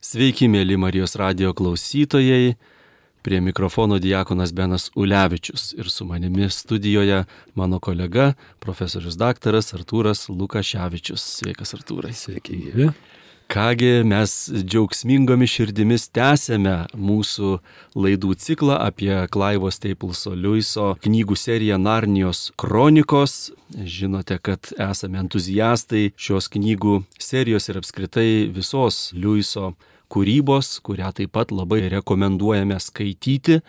Sveiki, mėly Marijos radio klausytojai. Prie mikrofono Diakonas Benas Ulevičius ir su manimi studijoje mano kolega, profesorius daktaras Artūras Lukaševičius. Sveikas, Artūrai. Sveiki, gyvi. Kągi mes džiaugsmingomis širdimis tęsėme mūsų laidų ciklą apie Klaivo Stapleso Liuiso knygų seriją Narnijos kronikos. Žinote, kad esame entuziastai šios knygų serijos ir apskritai visos Liuiso kūrybos, kurią taip pat labai rekomenduojame skaityti,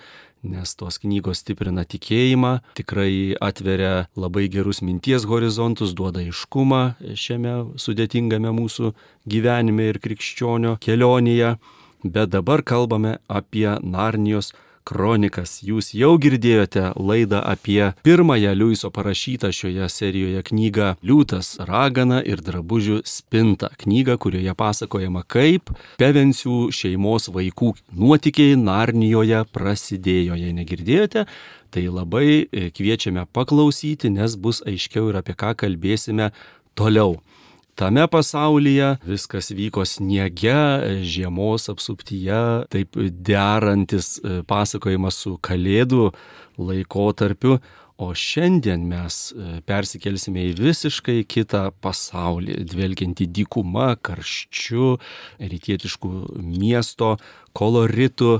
nes tos knygos stiprina tikėjimą, tikrai atveria labai gerus minties horizontus, duoda iškumą šiame sudėtingame mūsų gyvenime ir krikščionio kelionėje. Bet dabar kalbame apie Narnijos kronikas. Jūs jau girdėjote laidą apie pirmąją Liuiso parašytą šioje serijoje knygą Liūtas, ragana ir drabužių spinta. Knygą, kurioje pasakojama, kaip Pevensių šeimos vaikų nuotykiai Narnijoje prasidėjo. Jei negirdėjote, tai labai e, kviečiame paklausyti, nes bus aiškiau ir apie ką kalbėsime toliau. Tame pasaulyje viskas vyko sniege, žiemos apsuptyje, taip derantis e, pasakojimas su kalėdų laikotarpiu, o šiandien mes e, persikelsime į visiškai kitą pasaulį, dvelgiantį dykumą, karščiu, rytietiškų miesto koloritų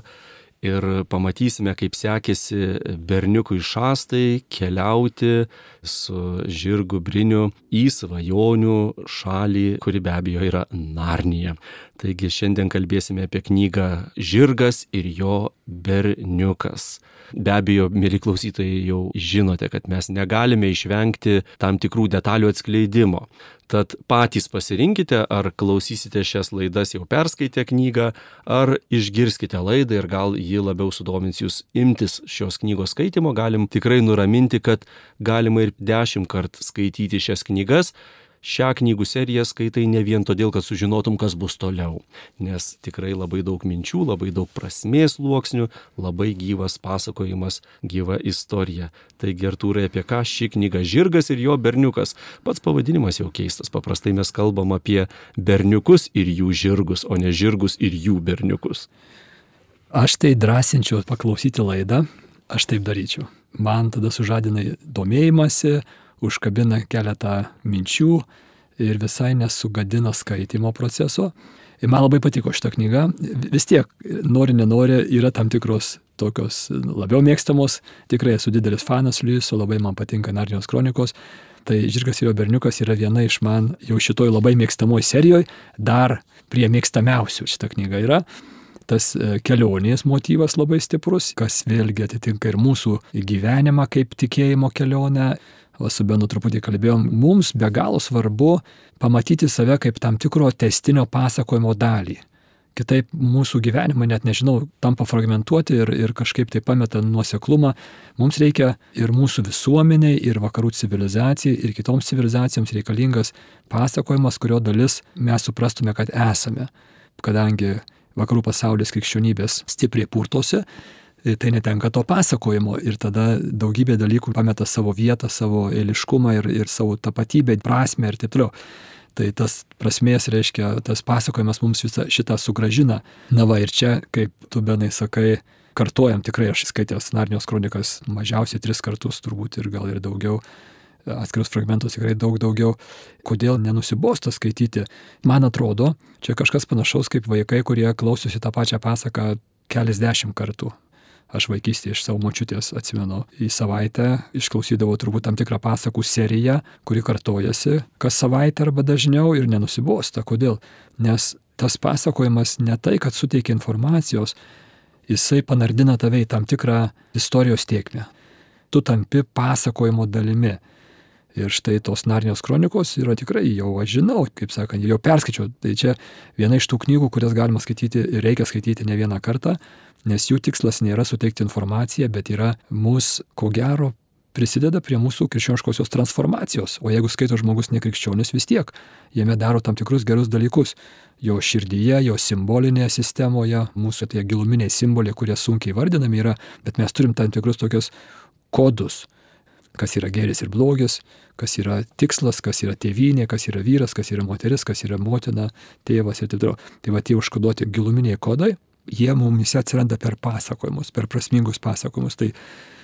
ir pamatysime, kaip sekėsi berniukui šastai keliauti su žirgu briniu į svajonių šalį, kuri be abejo yra Narnija. Taigi šiandien kalbėsime apie knygą Žirgas ir jo berniukas. Be abejo, mėly klausytojai, jau žinote, kad mes negalime išvengti tam tikrų detalių atskleidimo. Tad patys pasirinkite, ar klausysite šias laidas jau perskaitę knygą, ar išgirskite laidą ir gal ji labiau sudomins jūs imtis šios knygos skaitimo. Galim tikrai nuraminti, kad galima ir dešimt kart skaityti šias knygas šią knygų seriją skaitai ne vien todėl, kad sužinotum, kas bus toliau, nes tikrai labai daug minčių, labai daug prasmės sluoksnių, labai gyvas pasakojimas, gyva istorija. Taigi, Artūrai, apie ką ši knyga Žirgas ir jo berniukas. Pats pavadinimas jau keistas. Paprastai mes kalbam apie berniukus ir jų žirgus, o ne žirgus ir jų berniukus. Aš tai drąsinčiau paklausyti laidą, aš taip daryčiau. Man tada sužadina domėjimąsi, užkabina keletą minčių ir visai nesugadina skaitimo proceso. Ir man labai patiko šitą knygą. Vis tiek, nori, nenori, yra tam tikros tokios labiau mėgstamos. Tikrai esu didelis fanas Liujiso, labai man patinka Narnijos kronikos. Tai Žirgas ir jo berniukas yra viena iš man jau šitoj labai mėgstamoj serijoje, dar prie mėgstamiausių šitą knygą yra tas e, kelionės motyvas labai stiprus, kas vėlgi atitinka ir mūsų gyvenimą kaip tikėjimo kelionę su Benu truputį kalbėjom, mums be galo svarbu pamatyti save kaip tam tikro testinio pasakojimo dalį. Kitaip mūsų gyvenimą net nežinau, tampa fragmentuoti ir, ir kažkaip tai pameta nuoseklumą. Mums reikia ir mūsų visuomeniai, ir vakarų civilizacijai, ir kitoms civilizacijoms reikalingas pasakojimas, kurio dalis mes suprastume, kad esame. Kadangi vakarų pasaulis krikščionybės stipriai purtosi, tai netenka to pasakojimo ir tada daugybė dalykų pameta savo vietą, savo eiliškumą ir, ir savo tapatybę, prasme ir taip toliau. Tai tas prasmės reiškia, tas pasakojimas mums visą šitą sugražina. Na va ir čia, kaip tu benai sakai, kartuojam tikrai, aš skaitęs Narnijos kronikas mažiausiai tris kartus turbūt ir gal ir daugiau, atskirus fragmentus tikrai daug daugiau. Kodėl nenusibosta skaityti? Man atrodo, čia kažkas panašaus kaip vaikai, kurie klausosi tą pačią pasaką keliasdešimt kartų aš vaikystėje iš savo močiutės atsimenu į savaitę išklausydavau turbūt tam tikrą pasakų seriją, kuri kartojasi kas savaitę arba dažniau ir nenusibosta. Kodėl? Nes tas pasakojimas ne tai, kad suteikia informacijos, jisai panardina tave į tam tikrą istorijos tiekmę. Tu tampi pasakojimo dalimi. Ir štai tos Narnijos kronikos yra tikrai jau aš žinau, kaip sakant, jau perskaičiau. Tai čia viena iš tų knygų, kurias galima skaityti ir reikia skaityti ne vieną kartą, nes jų tikslas nėra suteikti informaciją, bet yra mus, ko gero, prisideda prie mūsų krikščioniškosios transformacijos. O jeigu skaito žmogus nekrikščionis, vis tiek jame daro tam tikrus gerus dalykus. Jo širdyje, jo simbolinėje sistemoje, mūsų tie giluminiai simboliai, kurie sunkiai vardinami yra, bet mes turim tam tikrus tokius kodus kas yra geris ir blogis, kas yra tikslas, kas yra tėvynė, kas yra vyras, kas yra moteris, kas yra motina, tėvas ir taip toliau. Tai va tie užkoduoti giluminiai kodai, jie mumise atsiranda per pasakojimus, per prasmingus pasakojimus. Tai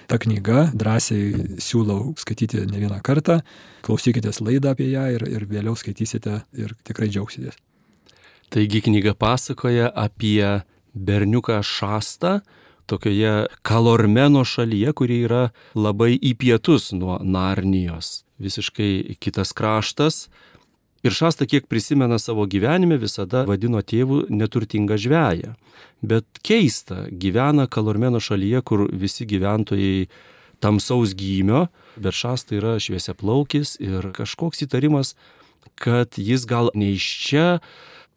ta knyga drąsiai siūlau skaityti ne vieną kartą, klausykitės laidą apie ją ir, ir vėliau skaitysite ir tikrai džiaugsitės. Taigi knyga pasakoja apie berniuką Šastą, tokioje Kalormeno šalyje, kuri yra labai į pietus nuo Narnijos. Visiškai kitas kraštas. Ir Šasta, kiek prisimena savo gyvenime, visada vadino tėvų neturtingą žvėją. Bet keista, gyvena Kalormeno šalyje, kur visi gyventojai tamsaus gymio, bet Šasta yra šviesia plaukis ir kažkoks įtarimas, kad jis gal ne iš čia,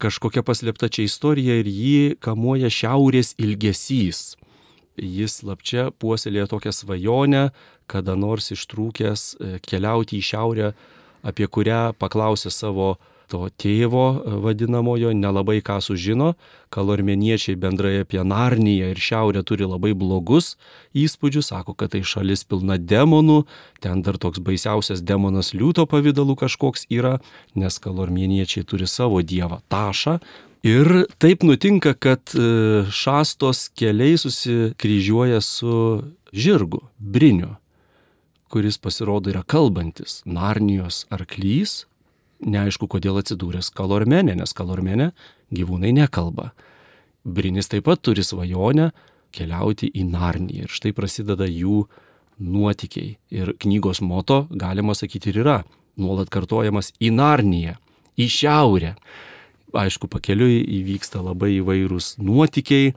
kažkokia paslėpta čia istorija ir jį kamuoja šiaurės ilgesys jis slapčia puoselėja tokią svajonę, kada nors ištrūkęs e, keliauti į šiaurę, apie kurią paklausė savo to tėvo e, vadinamojo, nelabai ką sužino, kalormeniečiai bendrai apie Narniją ir Šiaurę turi labai blogus įspūdžius, sako, kad tai šalis pilna demonų, ten dar toks baisiausias demonas liūto pavydalu kažkoks yra, nes kalormeniečiai turi savo dievą Tašą, Ir taip nutinka, kad e, šastos keliai susikryžiuoja su žirgu, briniu, kuris pasirodo yra kalbantis, Narnijos arklys, neaišku, kodėl atsidūręs kalormenė, nes kalormenė gyvūnai nekalba. Brinis taip pat turi svajonę keliauti į Narniją ir štai prasideda jų nuotykiai. Ir knygos moto, galima sakyti, ir yra nuolat kartojamas į Narniją, į šiaurę aišku, pakeliui įvyksta labai įvairūs nuotykiai.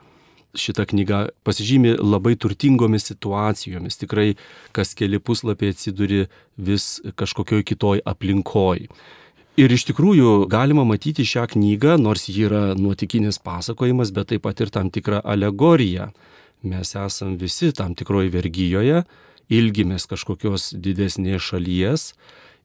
Šita knyga pasižymi labai turtingomis situacijomis. Tikrai kas keli puslapiai atsiduri vis kažkokioj kitoj aplinkoj. Ir iš tikrųjų galima matyti šią knygą, nors ji yra nuotikinis pasakojimas, bet taip pat ir tam tikra alegorija. Mes esam visi tam tikroje vergyjoje, ilgimės kažkokios didesnės šalies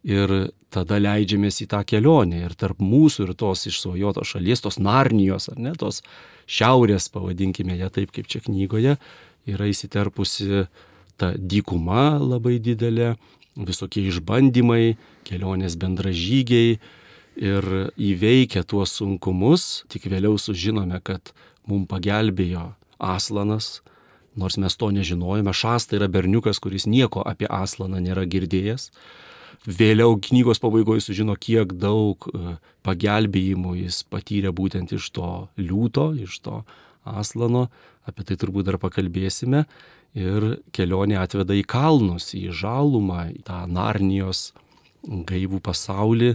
ir tada leidžiamės į tą kelionę. Ir tarp mūsų ir tos išsvajotos šalies, tos Narnijos, ar ne, tos šiaurės, pavadinkime ją taip kaip čia knygoje, yra įsiterpusi ta dykuma labai didelė, visokie išbandymai, kelionės bendražygiai ir įveikę tuos sunkumus, tik vėliau sužinome, kad mums pagelbėjo Aslanas, nors mes to nežinojome, Šasta yra berniukas, kuris nieko apie Aslaną nėra girdėjęs Vėliau knygos pabaigoje sužino, kiek daug e, pagelbėjimų jis patyrė būtent iš to liūto, iš to aslano, apie tai turbūt dar pakalbėsime. Ir kelionė atveda į kalnus, į žalumą, į tą Narnijos gaivų pasaulį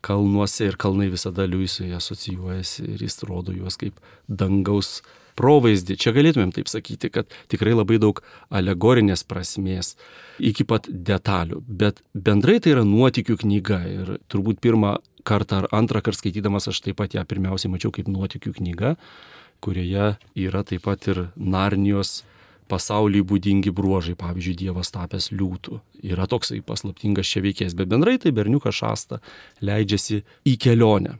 kalnuose ir kalnai visada Liujisui asocijuojasi ir jis rodo juos kaip dangaus provaizdį. Čia galėtumėm taip sakyti, kad tikrai labai daug alegorinės prasmės iki pat detalių. Bet bendrai tai yra nuotikių knyga ir turbūt pirmą kartą ar antrą kartą skaitydamas aš taip pat ją pirmiausiai mačiau kaip nuotikių knyga, kurioje yra taip pat ir Narnijos pasauliui būdingi bruožai, pavyzdžiui, Dievas tapęs liūtų. Yra toksai paslaptingas čia veikėjas, bet bendrai tai berniukas šasta leidžiasi į kelionę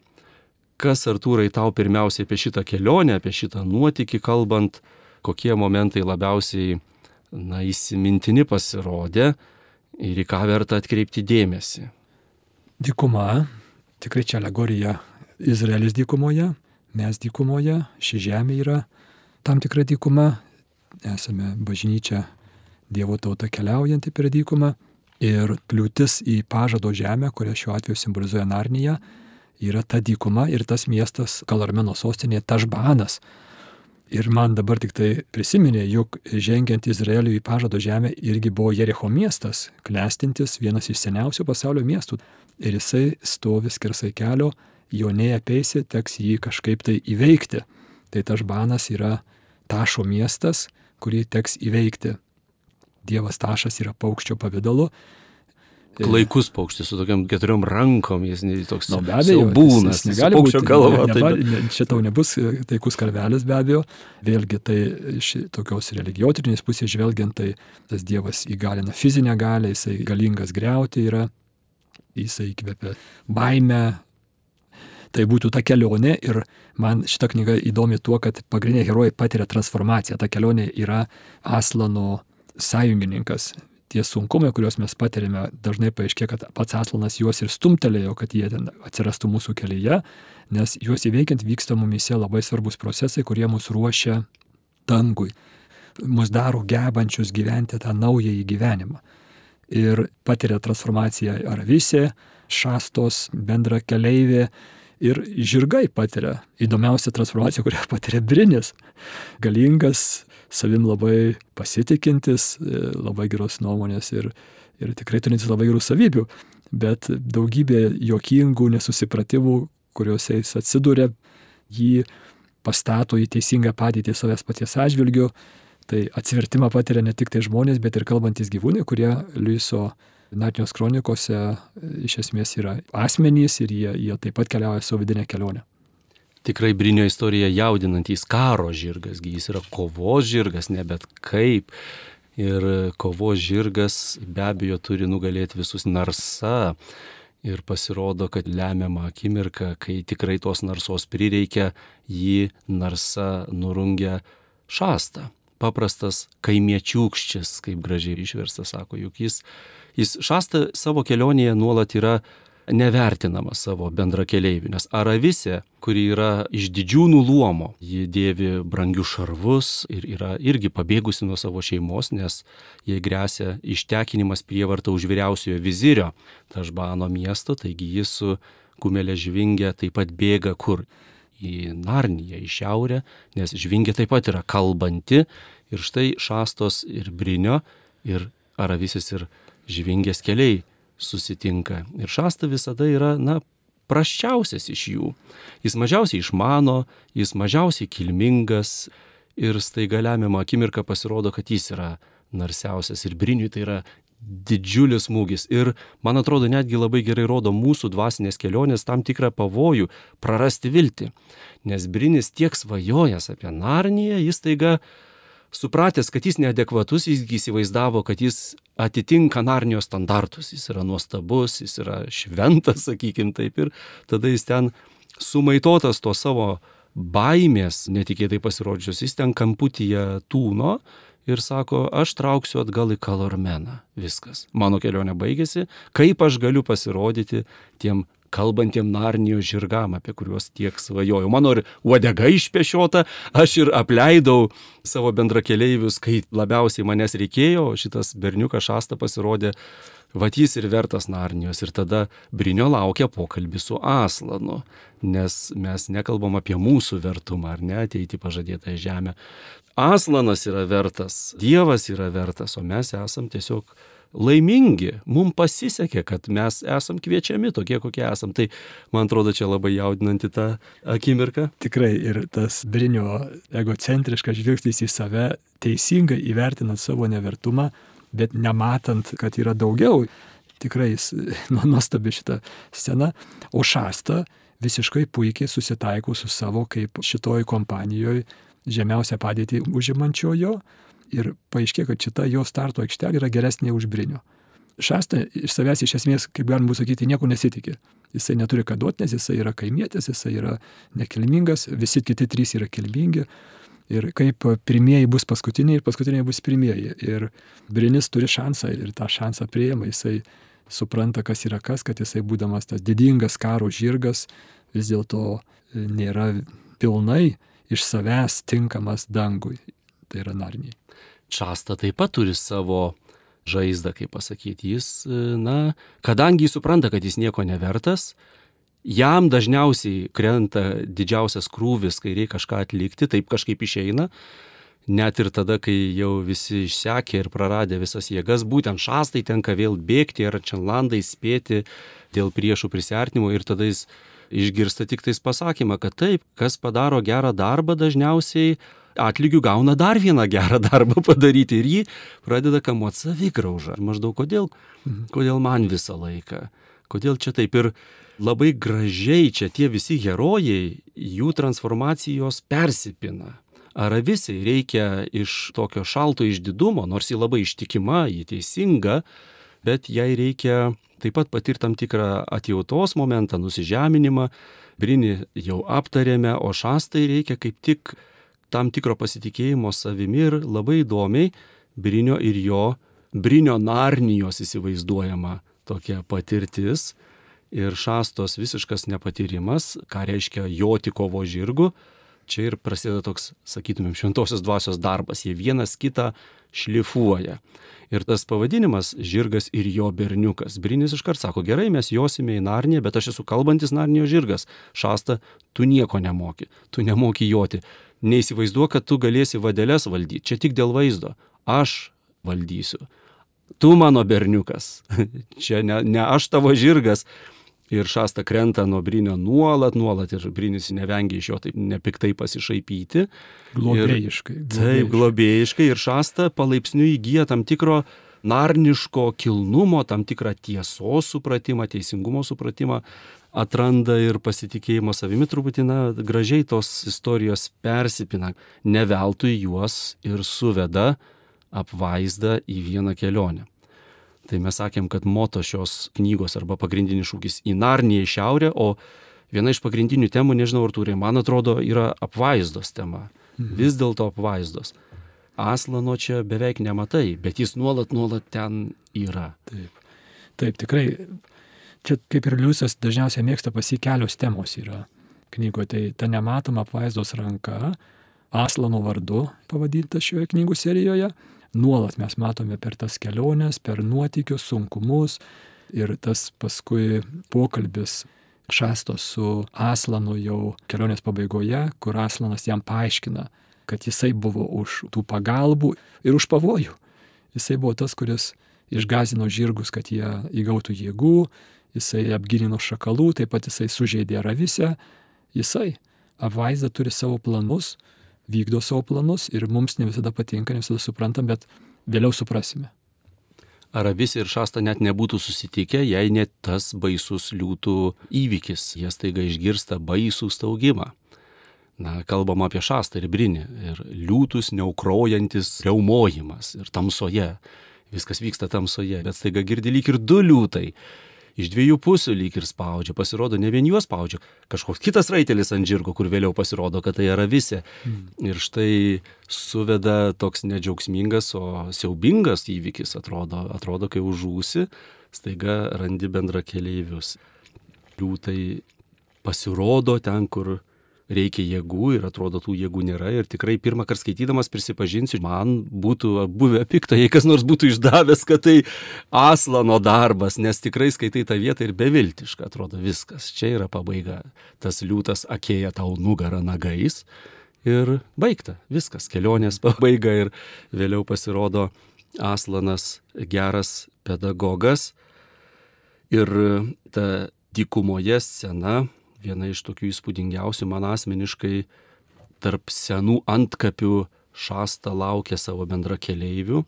kas Artūrai tau pirmiausiai apie šitą kelionę, apie šitą nuotykį kalbant, kokie momentai labiausiai, na, įsimintini pasirodė ir į ką verta atkreipti dėmesį. Dykuma, tikrai čia alegorija Izraelis dykumoje, mes dykumoje, ši žemė yra tam tikra dykuma, esame bažnyčia Dievo tauta keliaujanti per dykumą ir kliūtis į pažado žemę, kurią šiuo atveju simbolizuoja Narnija, yra ta dykuma ir tas miestas Kalarmeno sostinė Tažbanas. Ir man dabar tik tai prisiminė, jog žengiant Izraeliui į pažado žemę irgi buvo Jericho miestas, klestintis vienas iš seniausių pasaulio miestų. Ir jisai stovi skersai kelio, jo neapeisi, teks jį kažkaip tai įveikti. Tai Tažbanas yra Tašo miestas, kurį teks įveikti. Dievas Tašas yra paukščio pavydalu Klaikus paukštis su tokiam keturiom rankom, jis toks nu, be abejo, būnas, negali būti galva. Ne, ne, ne, čia tau nebus e, taikus karvelis be abejo. Vėlgi tai iš tokios religijotrinės pusės žvelgiant, tai tas Dievas įgalina fizinę galę, jisai galingas greuti yra, jisai įkvepia baimę. Tai būtų ta kelionė ir man šita knyga įdomi tuo, kad pagrindiniai herojai patiria transformaciją. Ta kelionė yra Aslano sąjungininkas, tie sunkumai, kuriuos mes patiriame, dažnai paaiškė, kad pats Aslanas juos ir stumtelėjo, kad jie ten atsirastų mūsų kelyje, nes juos įveikiant vyksta mumise labai svarbus procesai, kurie mus ruošia dangui, mus daro gebančius gyventi tą naująjį gyvenimą. Ir patiria transformaciją Aravisė, Šastos, bendra keleivė, ir žirgai patiria įdomiausią transformaciją, kurią patiria brinis. Galingas, savim labai pasitikintis, e, labai geros nuomonės ir, ir tikrai turintis labai gerų savybių, bet daugybė jokingų nesusipratimų, kuriuose jis atsiduria, jį pastato į teisingą padėtį savęs paties atžvilgiu. Tai atsivertimą patiria ne tik tai žmonės, bet ir kalbantis gyvūnai, kurie Liuiso Narnijos kronikose e, iš esmės yra asmenys ir jie, jie taip pat keliauja savo vidinę kelionę. Tikrai Brinio istorija jaudinantys karo žirgas, jis yra kovos žirgas, ne bet kaip. Ir kovos žirgas be abejo turi nugalėti visus narsa. Ir pasirodo, kad lemiamą akimirką, kai tikrai tos narsos prireikia, jį narsa nurungia šastą. Paprastas kaimiečiūkščias, kaip gražiai išverstas, sako, juk jis Jis šasta savo kelionėje nuolat yra nevertinamas savo bendra keliaivių, nes Aravisė, kuri yra iš didžiūnų luomo, ji dėvi brangius šarvus ir yra irgi pabėgusi nuo savo šeimos, nes jai grėsia ištekinimas prievarta už vyriausiojo vizirio Tažbano miesto, taigi jis su kumelė žvingė taip pat bėga kur? Į Narniją, į šiaurę, nes žvingė taip pat yra kalbanti ir štai šastos ir brinio ir Aravisis ir žvingės keliai susitinka. Ir šasta visada yra, na, praščiausias iš jų. Jis mažiausiai išmano, jis mažiausiai kilmingas ir staiga lemiamą akimirką pasirodo, kad jis yra narsiausias ir briniui tai yra didžiulis smūgis. Ir man atrodo netgi labai gerai rodo mūsų dvasinės kelionės tam tikrą pavojų prarasti viltį. Nes brinis tiek svajojas apie Narniją, jis taiga supratęs, kad jis neadekvatus, jis įsivaizdavo, kad jis atitinka Narnijos standartus, jis yra nuostabus, jis yra šventas, sakykim taip, ir tada jis ten sumaitotas to savo baimės, netikėtai pasirodžius, jis ten kamputyje tūno ir sako, aš trauksiu atgal į Kalormeną. Viskas. Mano kelionė baigėsi. Kaip aš galiu pasirodyti tiem kalbantiem Narnijos žirgam, apie kuriuos tiek svajojau. Mano ir uodega išpešiota, aš ir apleidau savo bendrakeleivius, kai labiausiai manęs reikėjo, šitas berniukas šasta pasirodė, vatys ir vertas Narnijos. Ir tada Brinio laukia pokalbis su Aslanu, nes mes nekalbam apie mūsų vertumą, ar ne, ateiti pažadėtą žemę. Aslanas yra vertas, Dievas yra vertas, o mes esam tiesiog laimingi, mums pasisekė, kad mes esam kviečiami tokie, kokie esam. Tai man atrodo, čia labai jaudinanti ta akimirka. Tikrai ir tas Brinio egocentriškas žvilgsnis į save, teisingai įvertinant savo nevertumą, bet nematant, kad yra daugiau. Tikrai nu, nuostabi šita scena. O šasta visiškai puikiai susitaiko su savo kaip šitoj kompanijoje žemiausią padėtį užimančiojo ir paaiškėjo, kad šita jo starto aikštelė yra geresnė už Brinio. Šasta iš savęs iš esmės, kaip galima būtų sakyti, nieko nesitikė. Jisai neturi ką duoti, nes jisai yra kaimietis, jisai yra nekilmingas, visi kiti trys yra kilmingi. Ir kaip pirmieji bus paskutiniai ir paskutiniai bus pirmieji. Ir Brinis turi šansą ir tą šansą prieima. Jisai supranta, kas yra kas, kad jisai būdamas tas didingas karo žirgas vis dėlto nėra pilnai iš savęs tinkamas dangui. Tai yra narniai. Časta taip pat turi savo žaizdą, kaip pasakyti. Jis, e, na, kadangi jis supranta, kad jis nieko nevertas, jam dažniausiai krenta didžiausias krūvis, kai reikia kažką atlikti, taip kažkaip išeina. Net ir tada, kai jau visi išsekė ir praradė visas jėgas, būtent šastai tenka vėl bėgti ar čanlandai spėti dėl priešų prisartinimo ir tada jis išgirsta tik tais pasakymą, kad taip, kas padaro gerą darbą, dažniausiai atlygių gauna dar vieną gerą darbą padaryti ir jį pradeda kamuoti savigraužą. Maždaug kodėl, mhm. kodėl man visą laiką, kodėl čia taip ir labai gražiai čia tie visi herojai, jų transformacijos persipina. Aravisiai reikia iš tokio šalto išdidumo, nors ji labai ištikima, ji teisinga, bet jai reikia taip pat patirti tam tikrą atjautos momentą, nusižeminimą. Brinį jau aptarėme, o šastai reikia kaip tik tam tikro pasitikėjimo savimi ir labai įdomiai Birinio ir jo Brinio Narnijos įsivaizduojama tokia patirtis ir šastos visiškas nepatyrimas, ką reiškia joti kovo žirgu. Čia ir prasideda toks, sakytumėm, šventosios dvasios darbas. Jie vienas kitą šlifuoja. Ir tas pavadinimas - žirgas ir jo berniukas. Brinis iškart sako, gerai, mes josime į Narniją, bet aš esu kalbantis Narnijos žirgas. Šasta, tu nieko nemoki, tu nemoki joti. Neįsivaizduok, kad tu galėsi vadelės valdyti. Čia tik dėl vaizdo. Aš valdysiu. Tu mano berniukas. Čia ne, ne aš tavo žirgas ir šasta krenta nuo brinio nuolat, nuolat ir brinis nevengia iš jo taip nepiktai pasišaipyti. Globėjiškai. Ir, taip, globėjiškai ir šasta palaipsniui įgyja tam tikro narniško kilnumo, tam tikrą tiesos supratimą, teisingumo supratimą, atranda ir pasitikėjimo savimi truputį, na, gražiai tos istorijos persipina, neveltui juos ir suveda apvaizdą į vieną kelionę. Tai mes sakėm, kad moto šios knygos arba pagrindinis šūkis į Narniją į šiaurę, o viena iš pagrindinių temų, nežinau ar turi, man atrodo, yra apvaizdos tema. Mhm. Vis dėlto apvaizdos. Aslano čia beveik nematai, bet jis nuolat, nuolat ten yra. Taip, Taip tikrai. Čia kaip ir Liusas dažniausiai mėgsta pasikelios temos yra knygoje. Tai ta nematoma apvaizdos ranka, Aslano vardu pavadinta šioje knygų serijoje nuolat mes matome per tas keliones, per nuotykius, sunkumus ir tas paskui pokalbis šastos su Aslanu jau kelionės pabaigoje, kur Aslanas jam paaiškina, kad jisai buvo už tų pagalbų ir už pavojų. Jisai buvo tas, kuris išgazino žirgus, kad jie įgautų jėgų, jisai apgilino šakalų, taip pat jisai sužeidė ravisę, jisai apvaizda turi savo planus, vykdo savo planus ir mums ne visada patinka, ne visada suprantam, bet vėliau suprasime. Ar avis ir šasta net nebūtų susitikę, jei net tas baisus liūtų įvykis, jie staiga išgirsta baisų staugimą. Na, kalbama apie šastą ir brinį. Ir liūtus neukrojantis reumojimas ir tamsoje. Viskas vyksta tamsoje, bet staiga girdi lyg ir du liūtai iš dviejų pusių lyg ir spaudžia. Pasirodo, ne vien juos spaudžia, kažkoks kitas raitelis ant žirgo, kur vėliau pasirodo, kad tai yra visi. Mm. Ir štai suveda toks nedžiaugsmingas, o siaubingas įvykis, atrodo, atrodo kai užūsi, staiga randi bendra keleivius. Liūtai pasirodo ten, kur reikia jėgų ir atrodo tų jėgų nėra. Ir tikrai pirmą kartą skaitydamas prisipažinsiu, man būtų buvę pikta, jei kas nors būtų išdavęs, kad tai aslano darbas, nes tikrai skaitai tą vietą ir beviltiška atrodo viskas. Čia yra pabaiga. Tas liūtas akėja tau nugarą nagais. Ir baigta, viskas, kelionės pabaiga ir vėliau pasirodo Aslanas geras pedagogas. Ir ta dykumoje scena viena iš tokių įspūdingiausių man asmeniškai tarp senų antkapių šasta laukia savo bendra keleivių.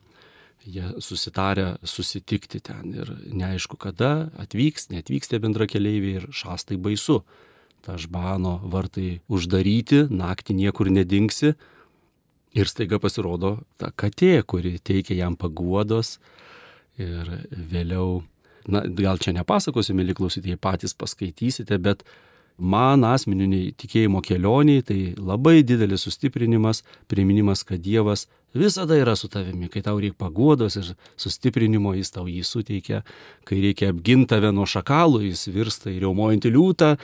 Jie susitarę susitikti ten ir neaišku kada atvyks, netvyks tie bendra keleiviai ir šastai baisu. Ta žbano vartai uždaryti, naktį niekur nedingsi. Ir staiga pasirodo ta katė, kuri teikia jam paguodos. Ir vėliau, na, gal čia nepasakosiu, mėly klausytėjai, patys paskaitysite, bet man asmeniniai tikėjimo kelioniai tai labai didelis sustiprinimas, priminimas, kad Dievas visada yra su tavimi, kai tau reikia paguodos ir sustiprinimo, jis tau jį suteikia, kai reikia apginti tave nuo šakalų, jis virsta į reumuojantį liūtą.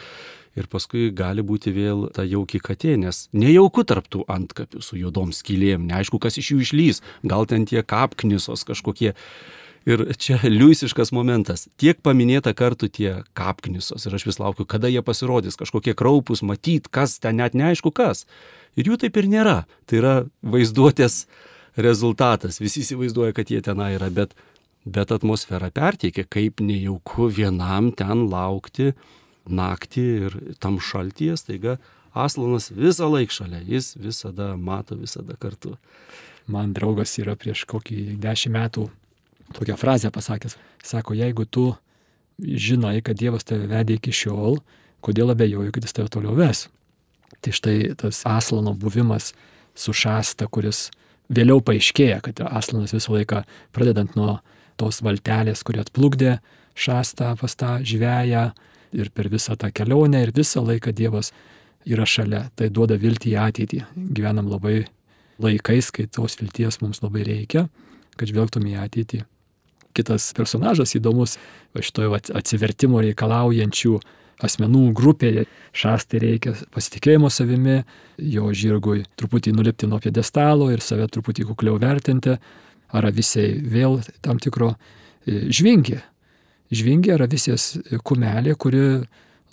Ir paskui gali būti vėl ta jauki katė, nes nejauku tarptų antkapių su juodom skylėm, neaišku, kas iš jų išlys, gal ten tie kapknisos kažkokie Ir čia liuisiškas momentas. Tiek paminėta kartų tie kapknisos ir aš vis laukiu, kada jie pasirodys, kažkokie kraupus, matyt, kas ten net neaišku kas. Ir jų taip ir nėra. Tai yra vaizduotės rezultatas. Visi įsivaizduoja, kad jie tenai yra, bet, bet atmosfera perteikia, kaip nejauku vienam ten laukti naktį ir tam šaltyje staiga Aslanas visą laiką šalia, jis visada mato, visada kartu. Man draugas yra prieš kokį dešimt metų tokią frazę pasakęs. Sako, jeigu tu žinai, kad Dievas tave vedė iki šiol, kodėl abejoju, kad jis tave toliau ves. Tai štai tas Aslano buvimas su šasta, kuris vėliau paaiškėja, kad Aslanas visą laiką, pradedant nuo tos valtelės, kuri atplukdė šastą pas tą žvėją ir per visą tą kelionę ir visą laiką Dievas yra šalia. Tai duoda viltį į ateitį. Gyvenam labai laikais, kai tos vilties mums labai reikia, kad žvelgtume į ateitį Kitas personažas įdomus, šitoje atsivertimo reikalaujančių asmenų grupėje. Šastai reikia pasitikėjimo savimi, jo žirgui truputį nulipti nuo piedestalo ir save truputį kukliau vertinti, ar visiai vėl tam tikro e, žvingi. Žvingi yra visės kumelė, kuri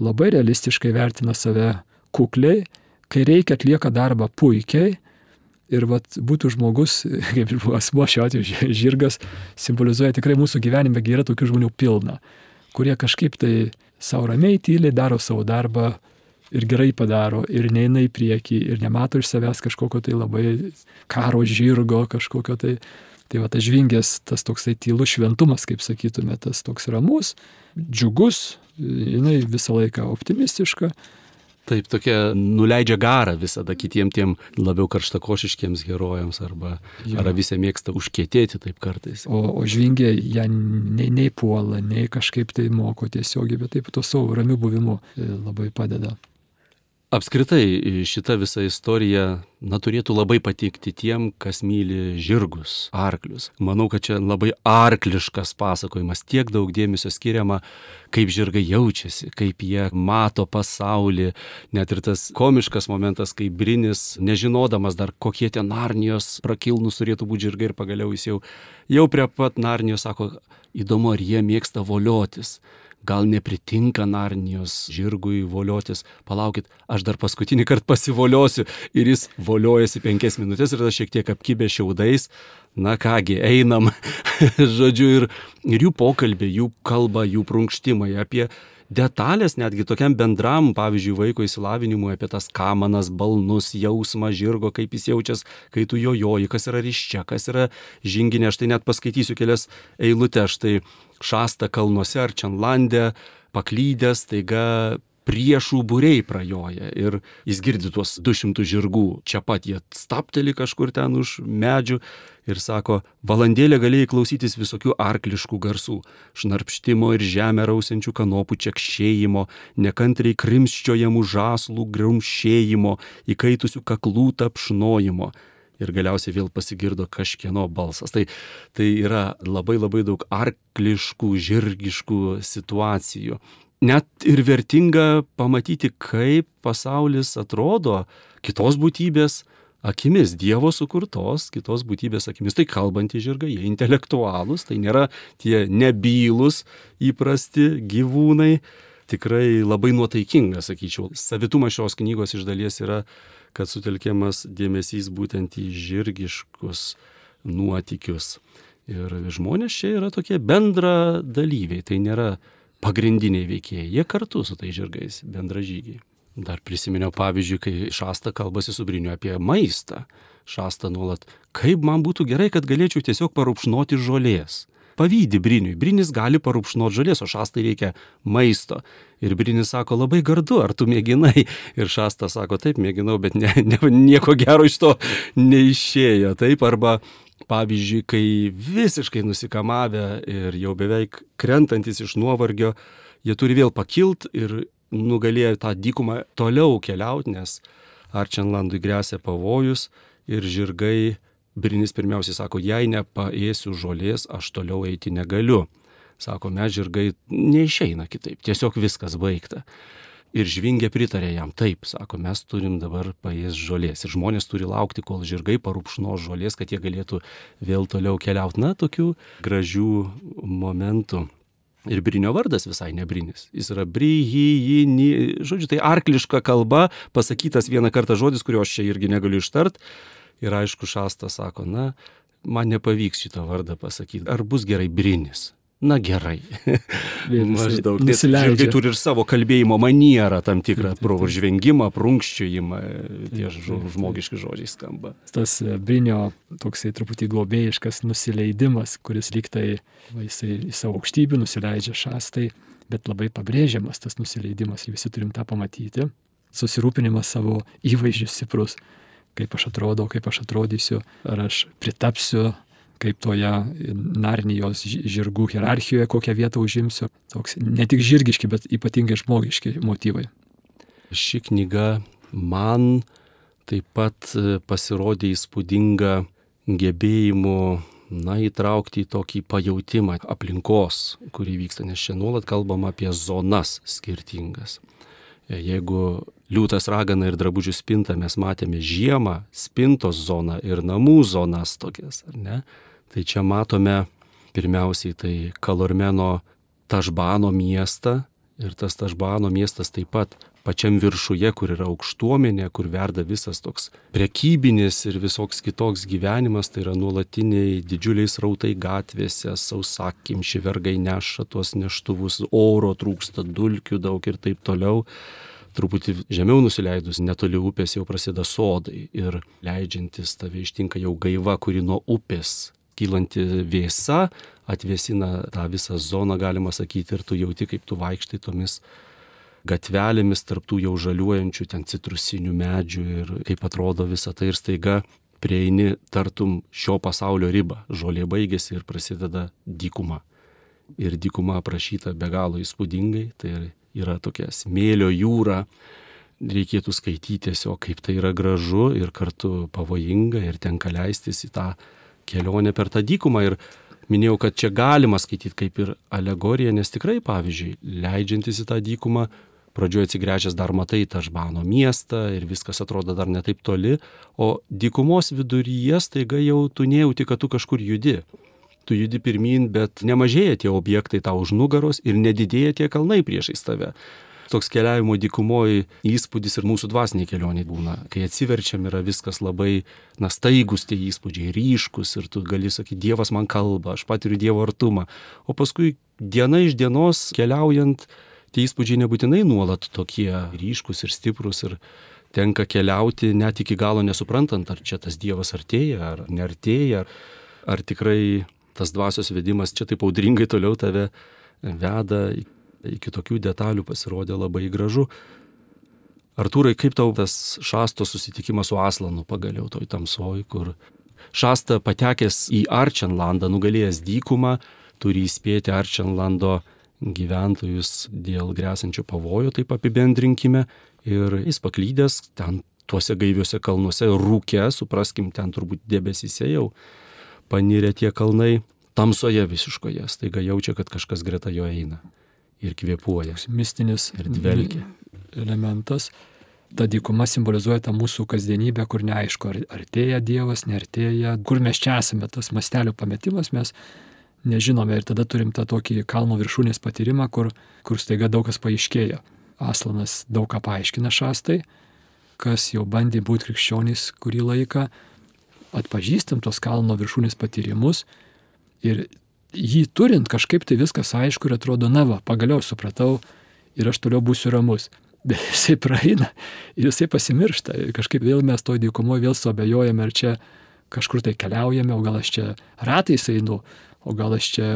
labai realistiškai vertina save kukliai, kai reikia atlieka darbą puikiai. Ir vat, būtų žmogus, kaip asmo šiuo atveju žirgas, simbolizuoja tikrai mūsų gyvenime, yra tokių žmonių pilna, kurie kažkaip tai savo ramiai, tyliai daro savo darbą ir gerai padaro, ir neina į priekį, ir nemato iš savęs kažkokio tai labai karo žirgo, kažkokio tai. Tai va tas žvingės, tas toksai tylus šventumas, kaip sakytume, tas toks ramus, džiugus, jinai visą laiką optimistiška, Taip, tokia nuleidžia garą visada kitiem tiem labiau karštakošiškiems herojams arba jo. ar visi mėgsta užkėtėti taip kartais. O, o žvingė ją nei, nei puola, nei kažkaip tai moko tiesiogiai, bet taip to savo ramių buvimu e, labai padeda. Apskritai šita visa istorija na, turėtų labai patikti tiem, kas myli žirgus, arklius. Manau, kad čia labai arkliškas pasakojimas, tiek daug dėmesio skiriama, kaip žirgai jaučiasi, kaip jie mato pasaulį. Net ir tas komiškas momentas, kai Brinis, nežinodamas dar kokie tie narnijos prakilnus turėtų būti žirgai ir pagaliau jis jau, jau prie pat narnijos sako, įdomu, ar jie mėgsta voliotis gal nepritinka Narnijos žirgui voliotis, palaukit, aš dar paskutinį kartą pasivoliosiu ir jis voliojasi penkias minutės ir tada šiek tiek apkibė šiaudais. Na kągi, einam, žodžiu, ir, ir jų pokalbė, jų kalba, jų prunkštimai apie detalės netgi tokiam bendram, pavyzdžiui, vaiko įsilavinimui apie tas kamanas, balnus, jausmą žirgo, kaip jis jaučiasi, kai tu jojoji, kas yra ryščia, kas yra žinginė. Aš tai net paskaitysiu kelias eilutes. Štai šasta kalnuose ar Čenlandė paklydęs, taiga priešų būriai prajoja ir jis girdi tuos 200 žirgų, čia pat jie stapteli kažkur ten už medžių ir sako, valandėlę galėjai klausytis visokių arkliškų garsų - šnarpštimo ir žemę rausiančių kanopų čekšėjimo, nekantriai krimščiojamų žaslų grumšėjimo, įkaitusių kaklų tapšnojimo. Ir galiausiai vėl pasigirdo kažkieno balsas. Tai, tai yra labai labai daug arkliškų, žirgiškų situacijų net ir vertinga pamatyti, kaip pasaulis atrodo kitos būtybės akimis, Dievo sukurtos kitos būtybės akimis. Tai kalbantys žirgai, jie intelektualūs, tai nėra tie nebylus įprasti gyvūnai. Tikrai labai nuotaikinga, sakyčiau. Savitumas šios knygos iš dalies yra, kad sutelkiamas dėmesys būtent į žirgiškus nuotykius. Ir žmonės čia yra tokie bendra dalyviai, tai nėra pagrindiniai veikėjai. Jie kartu su tai žirgais bendražygiai. Dar prisiminiau pavyzdžiui, kai Šasta kalbasi su Briniu apie maistą. Šasta nuolat, kaip man būtų gerai, kad galėčiau tiesiog parūpšnoti žolės. Pavydį Briniui. Brinis gali parūpšnoti žolės, o Šastai reikia maisto. Ir Brinis sako, labai gardu, ar tu mėginai? Ir Šasta sako, taip, mėginau, bet ne, ne, nieko gero iš to neišėjo. Taip, arba Pavyzdžiui, kai visiškai nusikamavę ir jau beveik krentantis iš nuovargio, jie turi vėl pakilt ir nugalėjo tą dykumą toliau keliauti, nes Arčenlandui grėsia pavojus ir žirgai, Brinis pirmiausiai sako, jei nepaėsiu žolės, aš toliau eiti negaliu. Sako, mes žirgai neišeina kitaip, tiesiog viskas baigta. Ir žvingė pritarė jam, taip, sako, mes turim dabar paės žolės. Ir žmonės turi laukti, kol žirgai parūpšno žolės, kad jie galėtų vėl toliau keliauti. Na, tokių gražių momentų. Ir Brinio vardas visai nebrinis. Jis yra bryhijini, žodžiu, tai arkliška kalba, pasakytas vieną kartą žodis, kurio aš čia irgi negaliu ištart. Ir aišku, šastas sako, na, man nepavyks šitą vardą pasakyti. Ar bus gerai brinis? Na gerai. Maždaug. Žirgai turi ir savo kalbėjimo manierą, tam tikrą prožvengimą, prunkščiojimą, tie žmogiški žodžiai skamba. Tas e, Brinio toksai truputį globėjiškas nusileidimas, kuris lygtai jisai į savo aukštybę nusileidžia šastai, bet labai pabrėžiamas tas nusileidimas, visi turim tą pamatyti. Susirūpinimas savo įvaizdžiu stiprus, kaip aš atrodau, kaip aš atrodysiu, ar aš pritapsiu kaip toje Narnijos žirgų hierarchijoje, kokią vietą užimsiu. Toks ne tik žirgiški, bet ypatingai žmogiški motyvai. Ši knyga man taip pat e, pasirodė įspūdinga gebėjimu na, įtraukti į tokį pajūtimą aplinkos, kurį vyksta, nes čia nuolat kalbam apie zonas skirtingas. Jeigu liūtas ragana ir drabužių spinta mes matėme žiemą, spintos zoną ir namų zonas tokias, ar ne? Tai čia matome pirmiausiai tai Kalormeno Tažbano miestą ir tas Tažbano miestas taip pat pačiam viršuje, kur yra aukštuomenė, kur verda visas toks prekybinis ir visoks kitoks gyvenimas, tai yra nuolatiniai didžiuliai rautai gatvėse, sausakimši vergai neša tuos neštuvus, oro trūksta, dulkių daug ir taip toliau. Truputį žemiau nusileidus, netoli upės jau prasideda sodai ir leidžiantis tave ištinka jau gaiva, kuri nuo upės kylanti vėsa atvėsina tą visą zoną, galima sakyti, ir tu jauti, kaip tu vaikštai tomis gatvelėmis tarptų jau žaliuojančių ten citrusinių medžių ir kaip atrodo visa tai ir staiga prieini tartum šio pasaulio ribą. Žolė baigėsi ir prasideda dykuma. Ir dykuma aprašyta be galo įspūdingai, tai yra tokia smėlio jūra, reikėtų skaityti tiesiog, kaip tai yra gražu ir kartu pavojinga ir tenka leistis į tą kelionę per tą dykumą. Ir minėjau, kad čia galima skaityti kaip ir alegoriją, nes tikrai, pavyzdžiui, leidžiantis į tą dykumą, pradžioje atsigręžęs dar matai tą žbano miestą ir viskas atrodo dar netaip toli, o dykumos viduryje staiga jau tu nejauti, kad tu kažkur judi. Tu judi pirmin, bet nemažėja tie objektai tau už nugaros ir nedidėja tie kalnai priešais tave. Toks keliavimo dykumoji įspūdis ir mūsų dvasiniai kelioniai būna. Kai atsiverčiam yra viskas labai, na, staigus tie įspūdžiai, ryškus ir tu gali sakyti, Dievas man kalba, aš patiriu Dievo artumą. O paskui diena iš dienos keliaujant, tie įspūdžiai nebūtinai nuolat tokie ryškus ir stiprus ir tenka keliauti net iki galo nesuprantant, ar čia tas Dievas artėja, ar neartėja, ar, tikrai tas dvasios vedimas čia taip audringai toliau tave veda iki tokių detalių pasirodė labai gražu. Artūrai, kaip tau tas šasto susitikimas su Aslanu pagaliau toj tamsoj, kur šasta patekęs į Arčenlandą, nugalėjęs dykumą, turi įspėti Arčenlando gyventojus dėl grėsančio pavojo, taip apibendrinkime. Ir jis paklydęs ten tuose gaiviuose kalnuose, rūke, supraskim, ten turbūt debesyse jau panirė tie kalnai, tamsoje visiškoje, staiga jaučia, kad kažkas greta jo eina ir kvėpuoja. Mistinis ir dvelgia. Elementas. Ta dykuma simbolizuoja tą mūsų kasdienybę, kur neaišku, ar artėja Dievas, neartėja, kur mes čia esame, tas mastelio pametimas, mes nežinome ir tada turim tą tokį kalno viršūnės patyrimą, kur, kur staiga daug kas paaiškėja. Aslanas daug ką paaiškina šastai, kas jau bandė būti krikščionys kurį laiką, atpažįstam tos kalno viršūnės patyrimus ir jį turint kažkaip tai viskas aišku ir atrodo, na va, pagaliau supratau ir aš toliau būsiu ramus. Bet jisai praeina ir jisai pasimiršta. Kažkaip vėl mes toj dykumoje vėl suabejojame, ar čia kažkur tai keliaujame, o gal aš čia ratais einu, o gal aš čia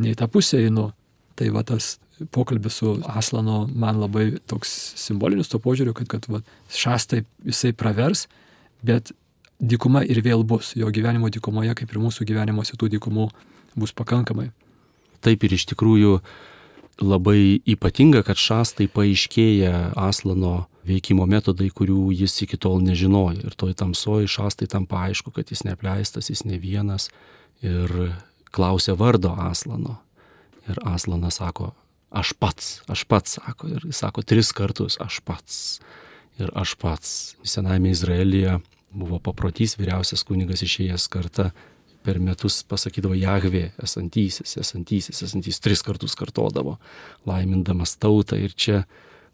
ne į tą pusę einu. Tai va tas pokalbis su Aslano man labai toks simbolinis to požiūriu, kad, kad va, šastai jisai pravers, bet dykuma ir vėl bus. Jo gyvenimo dykumoje, kaip ir mūsų gyvenimuose tų dykumų, bus pakankamai. Taip ir iš tikrųjų labai ypatinga, kad šastai paaiškėja Aslano veikimo metodai, kurių jis iki tol nežinojo. Ir toj tamsoji šastai tam paaišku, kad jis neapleistas, jis ne vienas. Ir klausė vardo Aslano. Ir Aslanas sako, aš pats, aš pats sako. Ir jis sako tris kartus, aš pats. Ir aš pats. Sename Izraelyje buvo paprotys vyriausias kunigas išėjęs kartą per metus pasakydavo Jahvė, esantysis, esantysis, esantysis, tris kartus kartodavo, laimindamas tautą ir čia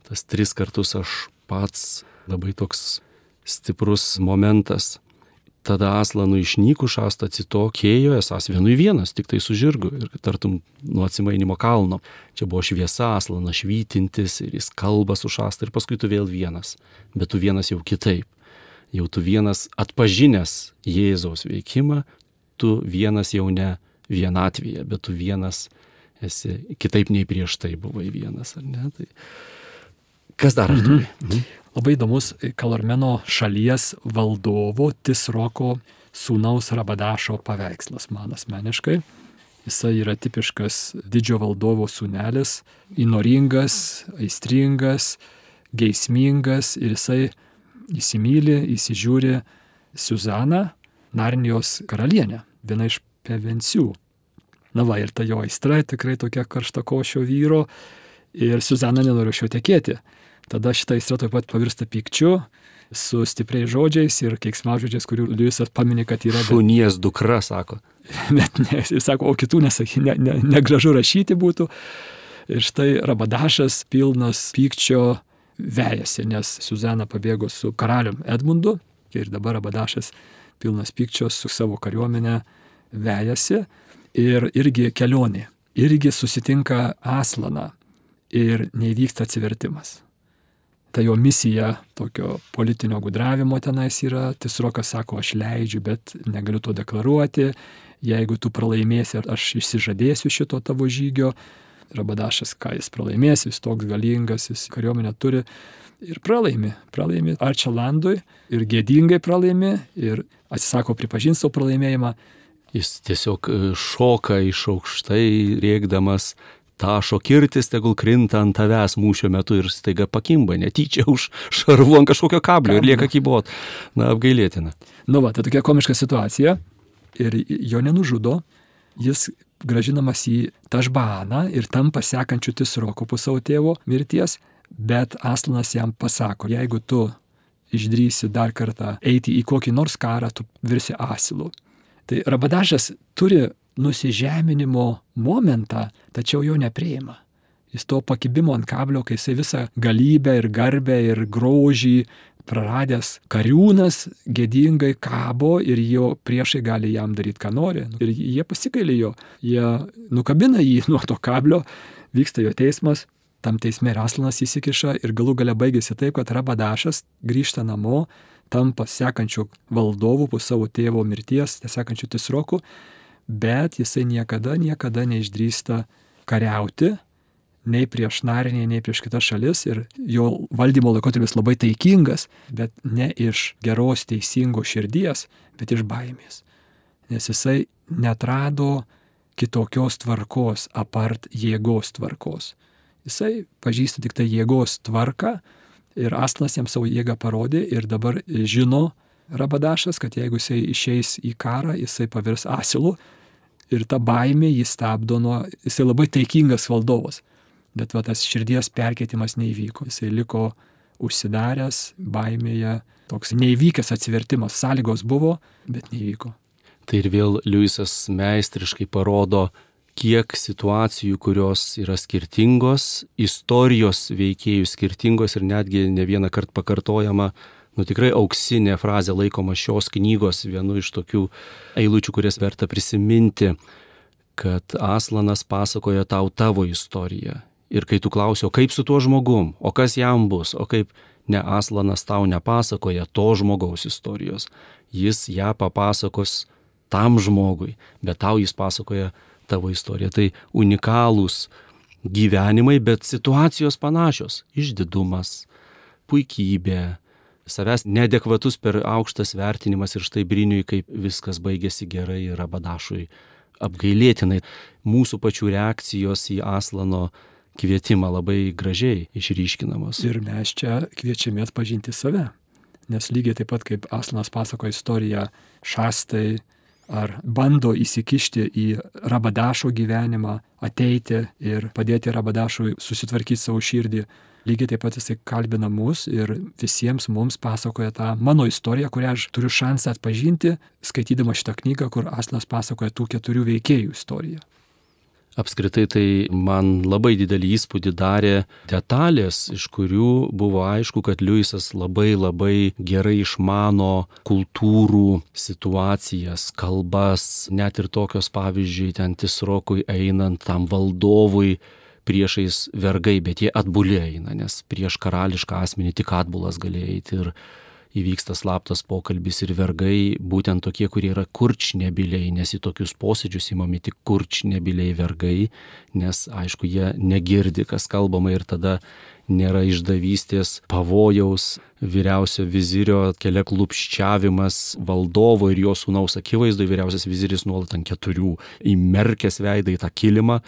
tas tris kartus aš pats labai toks stiprus momentas. Tada Aslanų išnyku šasta atsitokėjo, esas vienui vienas, tik tai su žirgu ir tartum nuo atsimainimo kalno. Čia buvo šviesa, Aslanas švytintis ir jis kalba su šasta ir paskui tu vėl vienas, bet tu vienas jau kitaip. Jau tu vienas atpažinęs Jėzaus veikimą, tu vienas jau ne vienatvėje, bet tu vienas esi kitaip nei prieš tai buvai vienas, ar ne? Tai kas dar? Mhm. Mhm. Labai įdomus Kalormeno šalies valdovo Tisroko sūnaus Rabadašo paveikslas man asmeniškai. Jisai yra tipiškas didžio valdovo sūnelis, įnoringas, aistringas, geismingas ir jisai įsimylė, įsižiūri Suzaną, Narnijos karalienę, viena iš pevensių. Na va, ir ta jo aistra tikrai tokia karšta košio vyro ir Suzana nenori šio tekėti. Tada šita aistra taip pat pavirsta pykčiu, su stipriais žodžiais ir keiksmažodžiais, kurių Liujisas paminė, kad yra. Šunies dukra, sako. Bet ne, jis sako, o kitų nesakė, ne, ne, negražu rašyti būtų. Ir štai Rabadašas pilnas pykčio vejasi, nes Suzana pabėgo su karalium Edmundu ir dabar Rabadašas pilnas pykčio su savo kariuomenė vejasi ir irgi kelionė. Irgi susitinka Aslaną ir neįvyksta atsivertimas ta jo misija tokio politinio gudravimo tenais yra, Tisrokas sako, aš leidžiu, bet negaliu to deklaruoti, jeigu tu pralaimėsi, aš išsižadėsiu šito tavo žygio. Rabadašas, ką jis pralaimės, jis toks galingas, jis kariuomenę turi ir pralaimi. Pralaimi Arčelandui ir gėdingai pralaimi ir atsisako pripažinti savo pralaimėjimą. Jis tiesiog e, šoka iš aukštai, rėkdamas, tašo kirtis tegul krinta ant tavęs mūšio metu ir staiga pakimba netyčia už šarvų ant kažkokio kablio ir lieka kybot. Na, apgailėtina. Nu, va, tai tokia komiška situacija ir jo nenužudo, jis gražinamas į Tažbaną ir tampa sekančiu Tisroku po savo tėvo mirties, bet Aslanas jam pasako, jeigu tu išdrysi dar kartą eiti į kokį nors karą, tu virsi asilu. Tai Rabadažas turi nusižeminimo momentą, tačiau jo nepriima. Jis to pakibimo ant kablio, kai jisai visą galybę ir garbę ir grožį praradęs kariūnas gėdingai kabo ir jo priešai gali jam daryti, ką nori. Ir jie pasikailė jo, jie nukabina jį nuo to kablio, vyksta jo teismas, tam teisme Raslanas įsikiša ir galų gale baigėsi taip, kad Rabadašas grįžta namo, tampa sekančiu valdovu po savo tėvo mirties, sekančiu Tisroku bet jisai niekada, niekada neišdrįsta kariauti, nei prieš narinį, nei prieš kitas šalis ir jo valdymo laikotarpis labai taikingas, bet ne iš geros teisingos širdies, bet iš baimės. Nes jisai netrado kitokios tvarkos apart jėgos tvarkos. Jisai pažįsta tik tai jėgos tvarką ir Aslas jam savo jėgą parodė ir dabar žino Rabadašas, kad jeigu jisai išeis į karą, jisai pavirs asilu ir ta baimė jį stabdo nuo, jisai labai taikingas valdovas, bet va tas širdies perkeitimas neįvyko, jisai liko užsidaręs baimėje, toks neįvykęs atsivertimas, sąlygos buvo, bet neįvyko. Tai ir vėl Liujisas meistriškai parodo, kiek situacijų, kurios yra skirtingos, istorijos veikėjų skirtingos ir netgi ne vieną kartą pakartojama nu, tikrai auksinė frazė laikoma šios knygos vienu iš tokių eilučių, kurias verta prisiminti, kad Aslanas pasakoja tau tavo istoriją. Ir kai tu klausi, o kaip su tuo žmogum, o kas jam bus, o kaip ne Aslanas tau nepasakoja to žmogaus istorijos, jis ją papasakos tam žmogui, bet tau jis pasakoja tavo istoriją. Tai unikalūs gyvenimai, bet situacijos panašios - išdidumas, puikybė, savęs neadekvatus per aukštas vertinimas ir štai Briniui, kaip viskas baigėsi gerai ir Abadašui apgailėtinai. Mūsų pačių reakcijos į Aslano kvietimą labai gražiai išryškinamos. Ir mes čia kviečiame atpažinti save. Nes lygiai taip pat kaip Aslanas pasako istoriją šastai ar bando įsikišti į Rabadašo gyvenimą, ateiti ir padėti Rabadašui susitvarkyti savo širdį, lygiai taip pat jisai kalbina mus ir visiems mums pasakoja tą mano istoriją, kurią aš turiu šansą atpažinti, skaitydama šitą knygą, kur Aslas pasakoja tų keturių veikėjų istoriją. Apskritai tai man labai didelį įspūdį darė detalės, iš kurių buvo aišku, kad Liujisas labai labai gerai išmano kultūrų situacijas, kalbas, net ir tokios pavyzdžiui, ten Tisrokui einant tam valdovui, priešais vergai, bet jie atbulė eina, nes prieš karališką asmenį tik atbulas galėjo eiti ir įvyksta slaptas pokalbis ir vergai, būtent tokie, kurie yra kurčnebiliai, nes į tokius posėdžius įmami tik kurčnebiliai vergai, nes aišku, jie negirdi, kas kalbama ir tada nėra išdavystės, pavojaus, vyriausio vizirio kelia klupščiavimas valdovo ir jo sūnaus akivaizdu, vyriausias viziris nuolat ant keturių įmerkęs veidą į tą kilimą.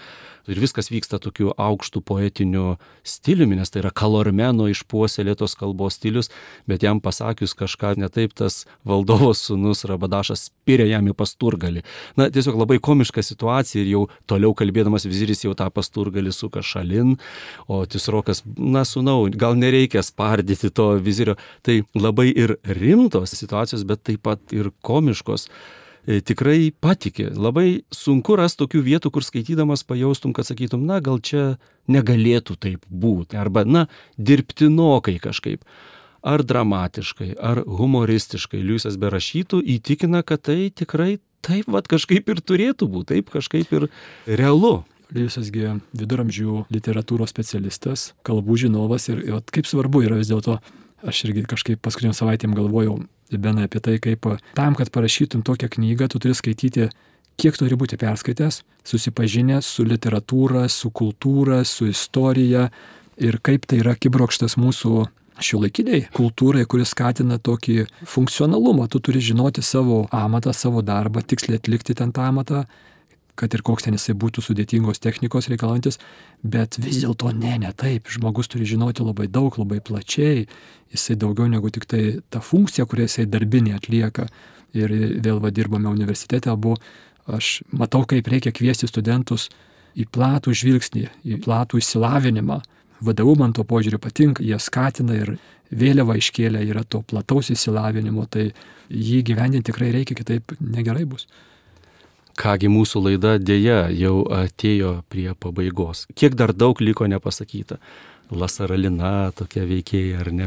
Ir viskas vyksta tokiu aukštu poetiniu stiliumi, nes tai yra kalormeno išpuoselėtos kalbos stilius, bet jam pasakius kažką netaip, tas valdovos sūnus Rabadašas spiria jam į pasturgalį. Na, tiesiog labai komiška situacija ir jau toliau kalbėdamas viziris jau tą pasturgalį suka šalin, o Tisrokas, na, sunau, gal nereikia spardyti to vizirio. Tai labai ir rimtos situacijos, bet taip pat ir komiškos. E, tikrai patikė. Labai sunku rasti tokių vietų, kur skaitydamas pajaustum, kad sakytum, na gal čia negalėtų taip būti, arba, na, dirbtinokai kažkaip. Ar dramatiškai, ar humoristiškai Liujisas berašytų įtikina, kad tai tikrai taip, vad kažkaip ir turėtų būti, taip kažkaip ir realu. Liujisasgi viduramžių literatūros specialistas, kalbų žinovas ir, ir kaip svarbu yra vis dėlto, aš irgi kažkaip paskutiniam savaitėm galvojau, Benai apie tai, kaip tam, kad parašytum tokią knygą, tu turi skaityti, kiek turi būti perskaitęs, susipažinęs su literatūra, su kultūra, su istorija ir kaip tai yra kibrokštas mūsų šiuolaikiniai kultūrai, kuris skatina tokį funkcionalumą. Tu turi žinoti savo amatą, savo darbą, tiksliai atlikti ten tą amatą, kad ir koks ten jisai būtų sudėtingos technikos reikalaujantis, bet vis dėlto ne, ne taip. Žmogus turi žinoti labai daug, labai plačiai, jisai daugiau negu tik tai ta funkcija, kurią jisai darbinė atlieka. Ir vėl va dirbame universitete abu, aš matau, kaip reikia kviesti studentus į platų žvilgsnį, į platų išsilavinimą. Vadovų man to požiūriu patinka, jie skatina ir vėliava iškėlė yra to plataus įsilavinimo, tai jį gyvendinti tikrai reikia, kitaip negerai bus. Kągi mūsų laida dėja jau atėjo prie pabaigos. Kiek dar daug liko nepasakyta. Lasaralina tokia veikėja ar ne,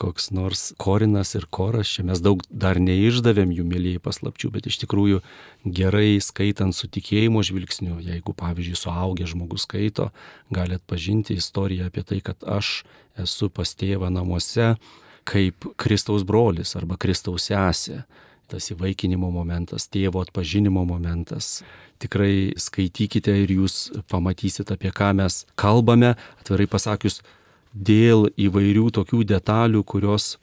koks nors Korinas ir Koras, čia mes daug dar neišdavėm jų mėlyjei paslapčių, bet iš tikrųjų gerai skaitant su tikėjimo žvilgsniu, jeigu pavyzdžiui suaugęs žmogus skaito, gali atpažinti istoriją apie tai, kad aš esu pas tėvą namuose kaip Kristaus brolis arba Kristaus sesė tas įvaikinimo momentas, tėvo atpažinimo momentas. Tikrai skaitykite ir jūs pamatysit, apie ką mes kalbame, atvirai pasakius, dėl įvairių tokių detalių, kurios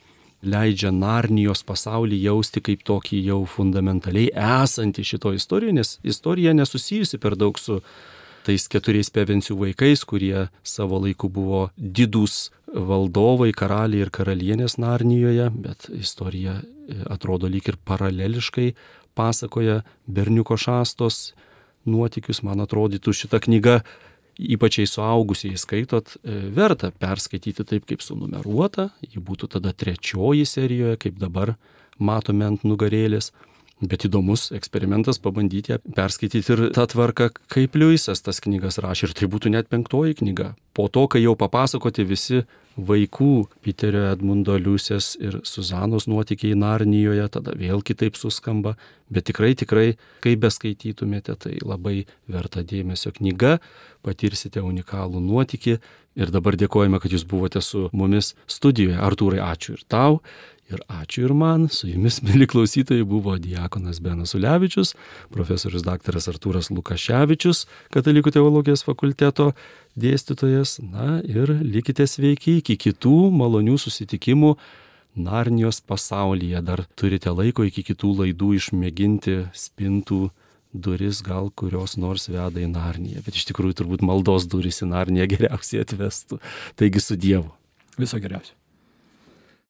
leidžia Narnijos pasaulį jausti kaip tokį jau fundamentaliai esantį šito istorijoje, nes istorija nesusijusi per daug su tais keturiais pevencijų vaikais, kurie savo laiku buvo didūs valdovai, karaliai ir karalienės Narnijoje, bet istorija e, atrodo lyg ir paraleliškai pasakoja berniuko šastos nuotikius. Man atrodytų šitą knygą, ypač jei suaugusiai skaitot, e, verta perskaityti taip, kaip sunumeruota, ji būtų tada trečioji serijoje, kaip dabar matome ant nugarėlės. Bet įdomus eksperimentas pabandyti perskaityti ir tą tvarką, kaip Liujisas tas knygas rašė. Ir tai būtų net penktoji knyga. Po to, kai jau papasakoti visi vaikų Piterio Edmundo Liusės ir Suzanos nuotykiai Narnijoje, tada vėl kitaip suskamba. Bet tikrai, tikrai, kai beskaitytumėte, tai labai verta dėmesio knyga, patirsite unikalų nuotykį. Ir dabar dėkojame, kad jūs buvote su mumis studijoje. Artūrai, ačiū ir tau. Ir ačiū ir man, su jumis, mėly klausytojai, buvo Diekonas Benas Ulevičius, profesorius dr. Artūras Lukaševičius, Katalikų teologijos fakulteto dėstytojas. Na ir likite sveiki iki kitų malonių susitikimų Narnijos pasaulyje. Dar turite laiko iki kitų laidų išmėginti spintų duris, gal kurios nors veda į Narniją. Bet iš tikrųjų turbūt maldos duris į Narniją geriausiai atvestų. Taigi su Dievu. Viso geriausio.